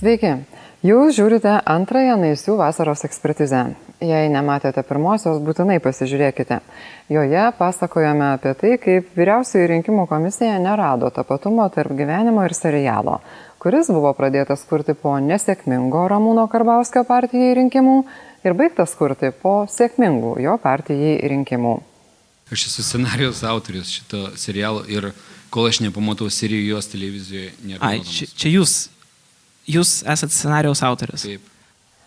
Sveiki, jūs žiūrite antrąją Naisių vasaros ekspertizę. Jei nematėte pirmosios, būtinai pasižiūrėkite. Joje pasakojame apie tai, kaip vyriausioji rinkimų komisija nerado tapatumo tarp gyvenimo ir serialo, kuris buvo pradėtas kurti po nesėkmingo Ramūno Karbauskio partijai rinkimų ir baigtas kurti po sėkmingų jo partijai rinkimų. Aš esu scenarijos autorius šito serialo ir kol aš nepamatau serijos televizijoje, nėra. Ai, čia, čia jūs, jūs esate scenarijos autorius. Taip.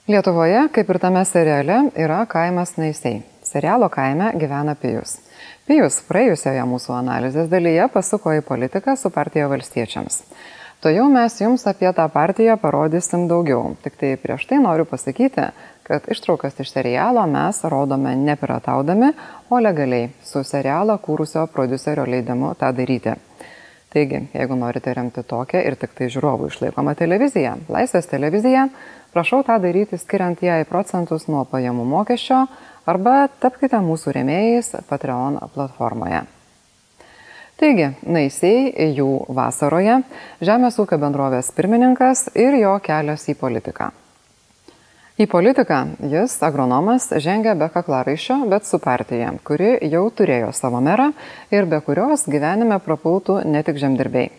Lietuvoje, kaip ir tame seriale, yra kaimas Naisiai. Serialo kaime gyvena Pijus. Pijus praėjusioje mūsų analizės dalyje pasuko į politiką su partija valstiečiams. To jau mes jums apie tą partiją parodysim daugiau. Tik tai prieš tai noriu pasakyti, kad ištraukas iš serialo mes rodome nepirataudami, o legaliai su serialą kūrusio producerio leidimu tą daryti. Taigi, jeigu norite remti tokią ir tik tai žiūrovų išlaikomą televiziją, Laisvės televiziją, prašau tą daryti skiriant į procentus nuo pajamų mokesčio arba tapkite mūsų remėjais Patreon platformoje. Taigi, Naisiai jų vasaroje, Žemės ūkio bendrovės pirmininkas ir jo kelias į politiką. Į politiką jis, agronomas, žengia be kaklaraiščio, bet su partija, kuri jau turėjo savo merą ir be kurios gyvenime prapultų ne tik žemdirbiai.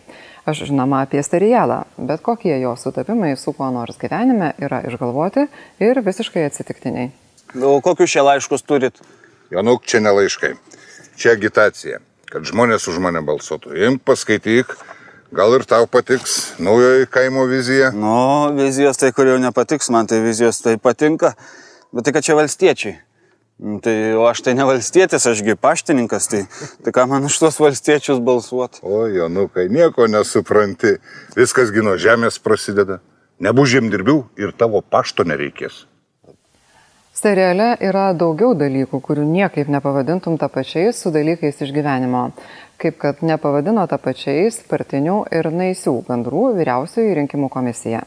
Aš žinoma apie serialą, bet kokie jo sutapimai su kuo nors gyvenime yra išgalvoti ir visiškai atsitiktiniai. O kokius šie laiškus turit? Januk, čia ne laiškai. Čia agitacija, kad žmonės už mane balsuotų. Imk, paskaityk, Gal ir tau patiks naujoji kaimo vizija? Nu, vizijos tai, kur jau nepatiks, man tai vizijos tai patinka, bet tai, kad čia valstiečiai. Nu, tai, o aš tai ne valstietis, ašgi paštininkas, tai, tai ką man už tuos valstiečius balsuoti? O, Jonukai, nieko nesupranti. Viskas gino žemės prasideda. Nebus žemdirbių ir tavo pašto nereikės. Seriale yra daugiau dalykų, kurių niekaip nepavadintum tą pačiais su dalykais iš gyvenimo kaip kad nepavadino tą pačiais partinių ir naisių bendrų vyriausioji rinkimų komisija.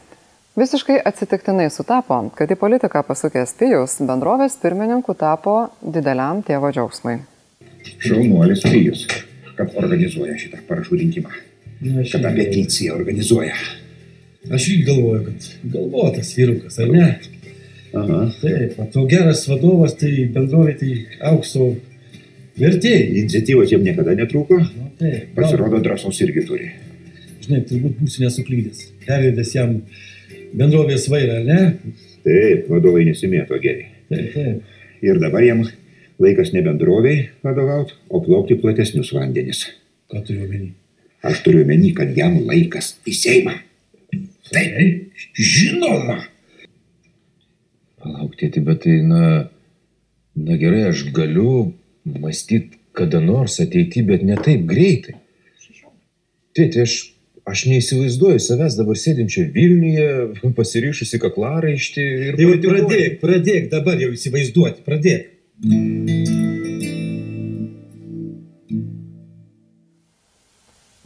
Visiškai atsitiktinai sutapo, kad į politiką pasukęs Pijus bendrovės pirmininku tapo dideliam tėvo džiaugsmui. Šaunuolis Pijus, kad organizuoja šitą parašų rinkimą. Kad tą peticiją organizuoja. Aš jį galvoju, kad galvotas vyrukas, ar ne? Aha. Taip, o to geras vadovas, tai bendrovė tai aukso vertėjai. Iniciatyvos jam niekada netrūko. Nu, taip, Pasirodo, drąsos irgi turi. Žinai, turbūt būsiu nesuklydęs. Pervedęs jam bendrovės vairą, ne? Taip, vadovai nesimėto gerai. Taip, taip. Ir dabar jam laikas ne bendroviai vadovauti, o plaukti platesnius vandenis. Ką turiu omeny? Aš turiu omeny, kad jam laikas į Seimą. Taip, žinoma. Palaukti, bet tai, na, na gerai, aš galiu mąstyti kada nors ateityje, bet ne taip greitai. Tėti, aš, aš neįsivaizduoju savęs dabar sėdinčio Vilniuje, pasiryšusi kaklaraištį ir... Tai jau pradėk, pradėk dabar jau įsivaizduoti, pradėk.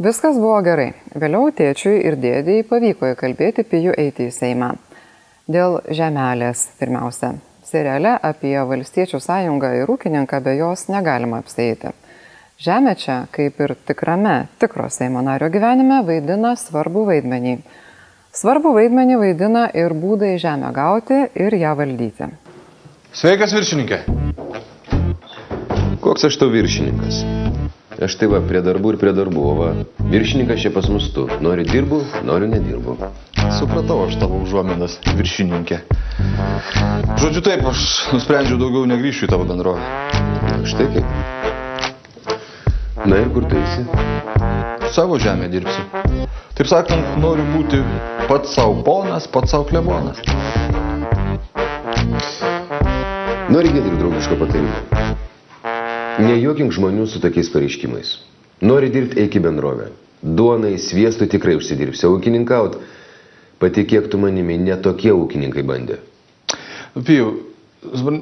Viskas buvo gerai. Vėliau tėčiui ir dėdėjai pavyko įkalbėti Pijų eiti į Seimą. Dėl žemelės pirmiausia. Seriale apie valstiečių sąjungą ir ūkininką be jos negalima apsėti. Žemė čia, kaip ir tikrame, tikro Seimo nario gyvenime, vaidina svarbu vaidmenį. Svarbu vaidmenį vaidina ir būdai žemę gauti ir ją valdyti. Sveikas viršininkė. Koks aš tau viršininkas? Aš tai va, prie darbų ir prie darbų, o va, viršininkas čia pas mus tu. Nori dirbu, noriu nedirbu. Supratau aš tavo užuominas, viršininkė. Žodžiu taip, aš nusprendžiau daugiau negryšiu į tavo bendrovę. Štai kaip. Na ir kur tu eisi? Savo žemę dirbsiu. Taip sakant, noriu būti pats savo ponas, pats savo klebonas. Nori girdėti draugiško patarimo. Nejuokink žmonių su tokiais pareiškimais. Nori dirbti, eik į bendrovę. Duonai, sviestų tikrai užsidirbsi, ūkininkaut, patikėk tu manimi, netokie ūkininkai bandė. Pijau,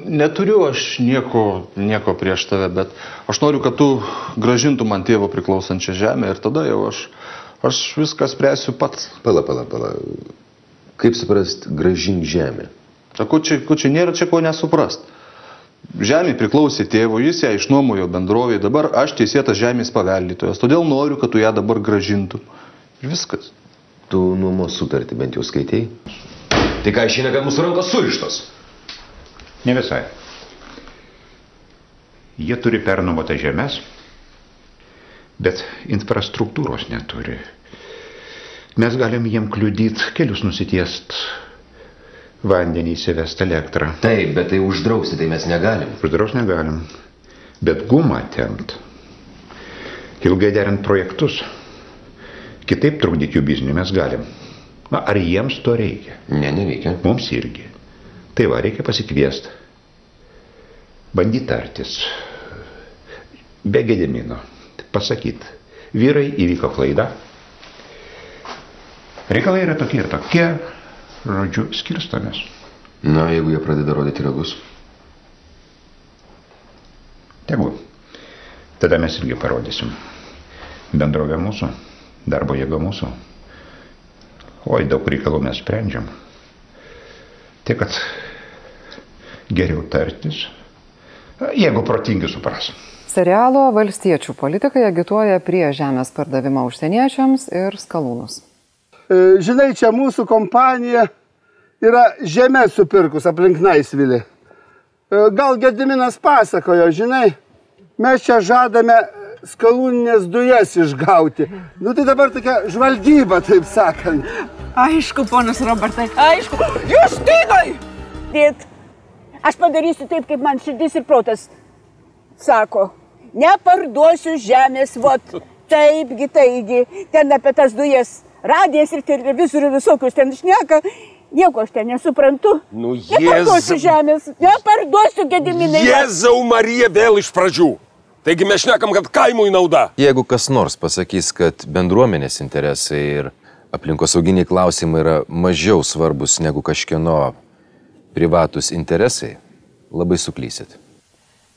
neturiu aš nieko, nieko prieš tave, bet aš noriu, kad tu gražintų man tėvo priklausančią žemę ir tada jau aš, aš viską spręsiu pats. Pala, pala, pala. Kaip suprast, gražink žemę? Ko čia, ko čia nėra čia ko nesuprast. Žemė priklausė tėvo, jis ją išnuomojo bendrovėje, dabar aš teisėtas žemės paveldytojas, todėl noriu, kad tu ją dabar gražintum. Ir viskas. Tu nuomos sutartį bent jau skaitėjai? Tai ką išeina, kad mūsų rankos surištos? Ne visai. Jie turi pernuomotą žemės, bet infrastruktūros neturi. Mes galim jiem kliudyti kelius nusitiest, vandenį įsivest elektrą. Taip, bet tai uždrausti, tai mes negalim. Uždraus negalim. Bet gumą temt, ilgai derint projektus, kitaip trukdyti jų biznį mes galim. Na, ar jiems to reikia? Ne, nereikia. Mums irgi. Tai va, reikia pasikviesti. Bandyti tartis. Be gedimino. Pasakyti. Vyrai įvyko klaida. Reikalai yra tokie ir tokie. Žodžiu, skirstomės. Na, jeigu jie pradeda rodyti ragus. Tegu. Tada mes irgi parodysim. Bendrovė mūsų, darbo jėga mūsų. Oi, daug reikalų mes sprendžiam. Tai kad geriau tartis, jeigu protingi supras. Serialo valstiečių politikai agituoja prie žemės pardavimą užsieniečiams ir skalūnus. Žinai, čia mūsų kompanija yra žemė supirkus aplink Naisvilį. Gal Gediminas pasakojo, žinai, mes čia žadame skalūninės dujas išgauti. Nu tai dabar tokia žvalgyba, taip sakant. Aišku, ponas Robertai, aišku. Jūs tygai! Dėt, aš padarysiu taip, kaip man širdis ir protas sako. Neparduosiu žemės, vot. Taipgi, taigi, ten apie tas dujas radijas ir televizorių visokius ten šneka. Nieko aš ten nesuprantu. Nu, Neparduosiu žemės, neparduosiu gediminai. Jėzau Marija vėl iš pradžių. Taigi mes šnekam, kad kaimui nauda. Jeigu kas nors pasakys, kad bendruomenės interesai ir aplinkosauginiai klausimai yra mažiau svarbus negu kažkieno privatus interesai, labai suklysit.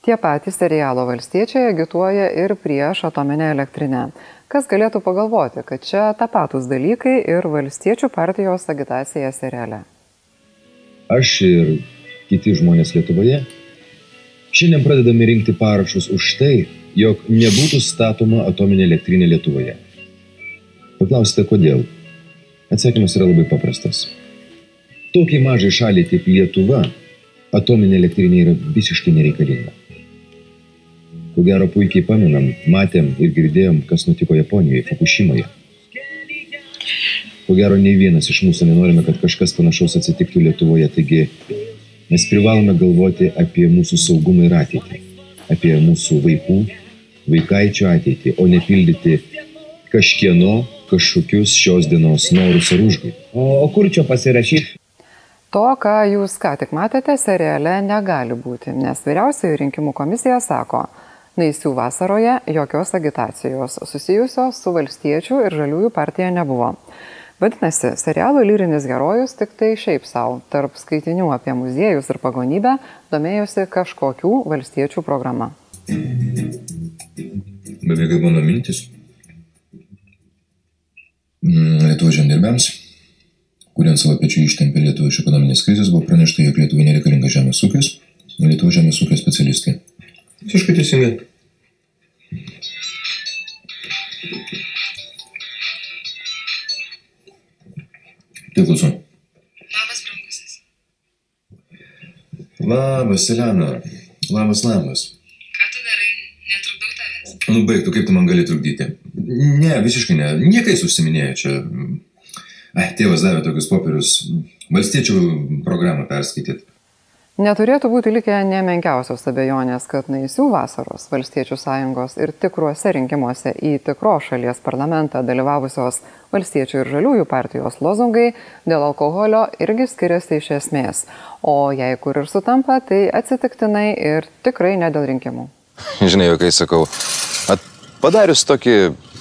Tie patys serialo valstiečiai agituoja ir prieš atominę elektrinę. Kas galėtų pagalvoti, kad čia tapatus dalykai ir valstiečių partijos agitacija seriale? Aš ir kiti žmonės Lietuvoje šiandien pradedame rinkti parašus už tai, jog nebūtų statoma atominė elektrinė Lietuvoje. Paklausite, kodėl? Atsakymas yra labai paprastas. Tokiai mažai šaliai kaip Lietuva atominė elektrinė yra visiškai nereikalinga. Ko gero puikiai pamenam, matėm ir girdėjom, kas nutiko Japonijoje, Fukushimoje. Ko gero, nei vienas iš mūsų nenorime, kad kažkas panašaus atsitiktų Lietuvoje, taigi mes privalome galvoti apie mūsų saugumą ir ateitį, apie mūsų vaikų, vaikaičių ateitį, o ne pildyti kažkieno kažkokius šios dienos norus ar užgai. O, o kur čia pasirašyti? To, ką jūs ką tik matėte, seriale negali būti, nes vyriausioji rinkimų komisija sako, Naisių vasaroje jokios agitacijos susijusios su valstiečių ir žaliųjų partija nebuvo. Vadinasi, serialo lyrinis herojus tik tai šiaip savo, tarp skaitinių apie muziejus ir pagonybę, domėjosi kažkokių valstiečių programa. Beveik mano mintis. Lietuvos žemdirbėms, kurie ant savo pečių ištempė Lietuvą iš ekonominės krizės, buvo pranešta, jog Lietuvai nereikalinga žemės ūkis, Lietuvos žemės ūkio specialistai. Visiškai teisingai. Labas, Elena. Labas, labas. Ką tu darai? Netrukdau tavęs. Nu, baig, tu kaip tu man gali trukdyti? Ne, visiškai ne. Niekais užsiminėja čia. Ai, tėvas davė tokius popierius. Valstiečių programą perskaityti. Neturėtų būti likę nemenkiausios abejonės, kad Naisių vasaros valstiečių sąjungos ir tikruose rinkimuose į tikro šalies parlamentą dalyvavusios valstiečių ir žaliųjų partijos lozungai dėl alkoholio irgi skiriasi iš esmės. O jei kur ir sutampa, tai atsitiktinai ir tikrai ne dėl rinkimų. Žinai, kai sakau, padarius tokį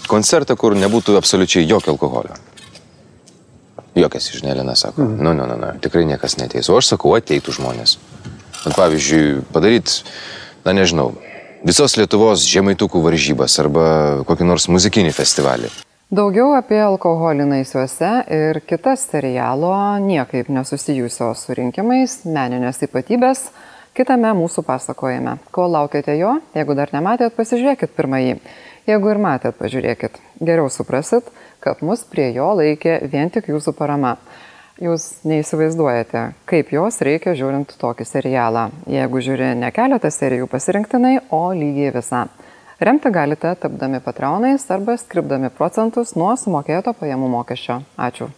koncertą, kur nebūtų absoliučiai jokio alkoholio. Jokias iš Nelina sako, mhm. nu, nu, nu, nu, tikrai niekas neteis. O aš sakau, ateitų žmonės. Bet pavyzdžiui, padaryti, na nežinau, visos Lietuvos žemaitukų varžybas arba kokį nors muzikinį festivalį. Daugiau apie alkoholį naisiuose ir kitas serialo niekaip nesusijusios su rinkimais, meninės ypatybės kitame mūsų pasakojime. Kol laukiate jo, jeigu dar nematėt, pasižiūrėkit pirmąjį. Jeigu ir matėt, pažiūrėkit, geriau suprasit, kad mus prie jo laikė vien tik jūsų parama. Jūs neįsivaizduojate, kaip jos reikia žiūrint tokį serialą. Jeigu žiūri ne keletą serijų pasirinktinai, o lygiai visą. Remti galite tapdami patronais arba skripdami procentus nuo sumokėto pajamų mokesčio. Ačiū.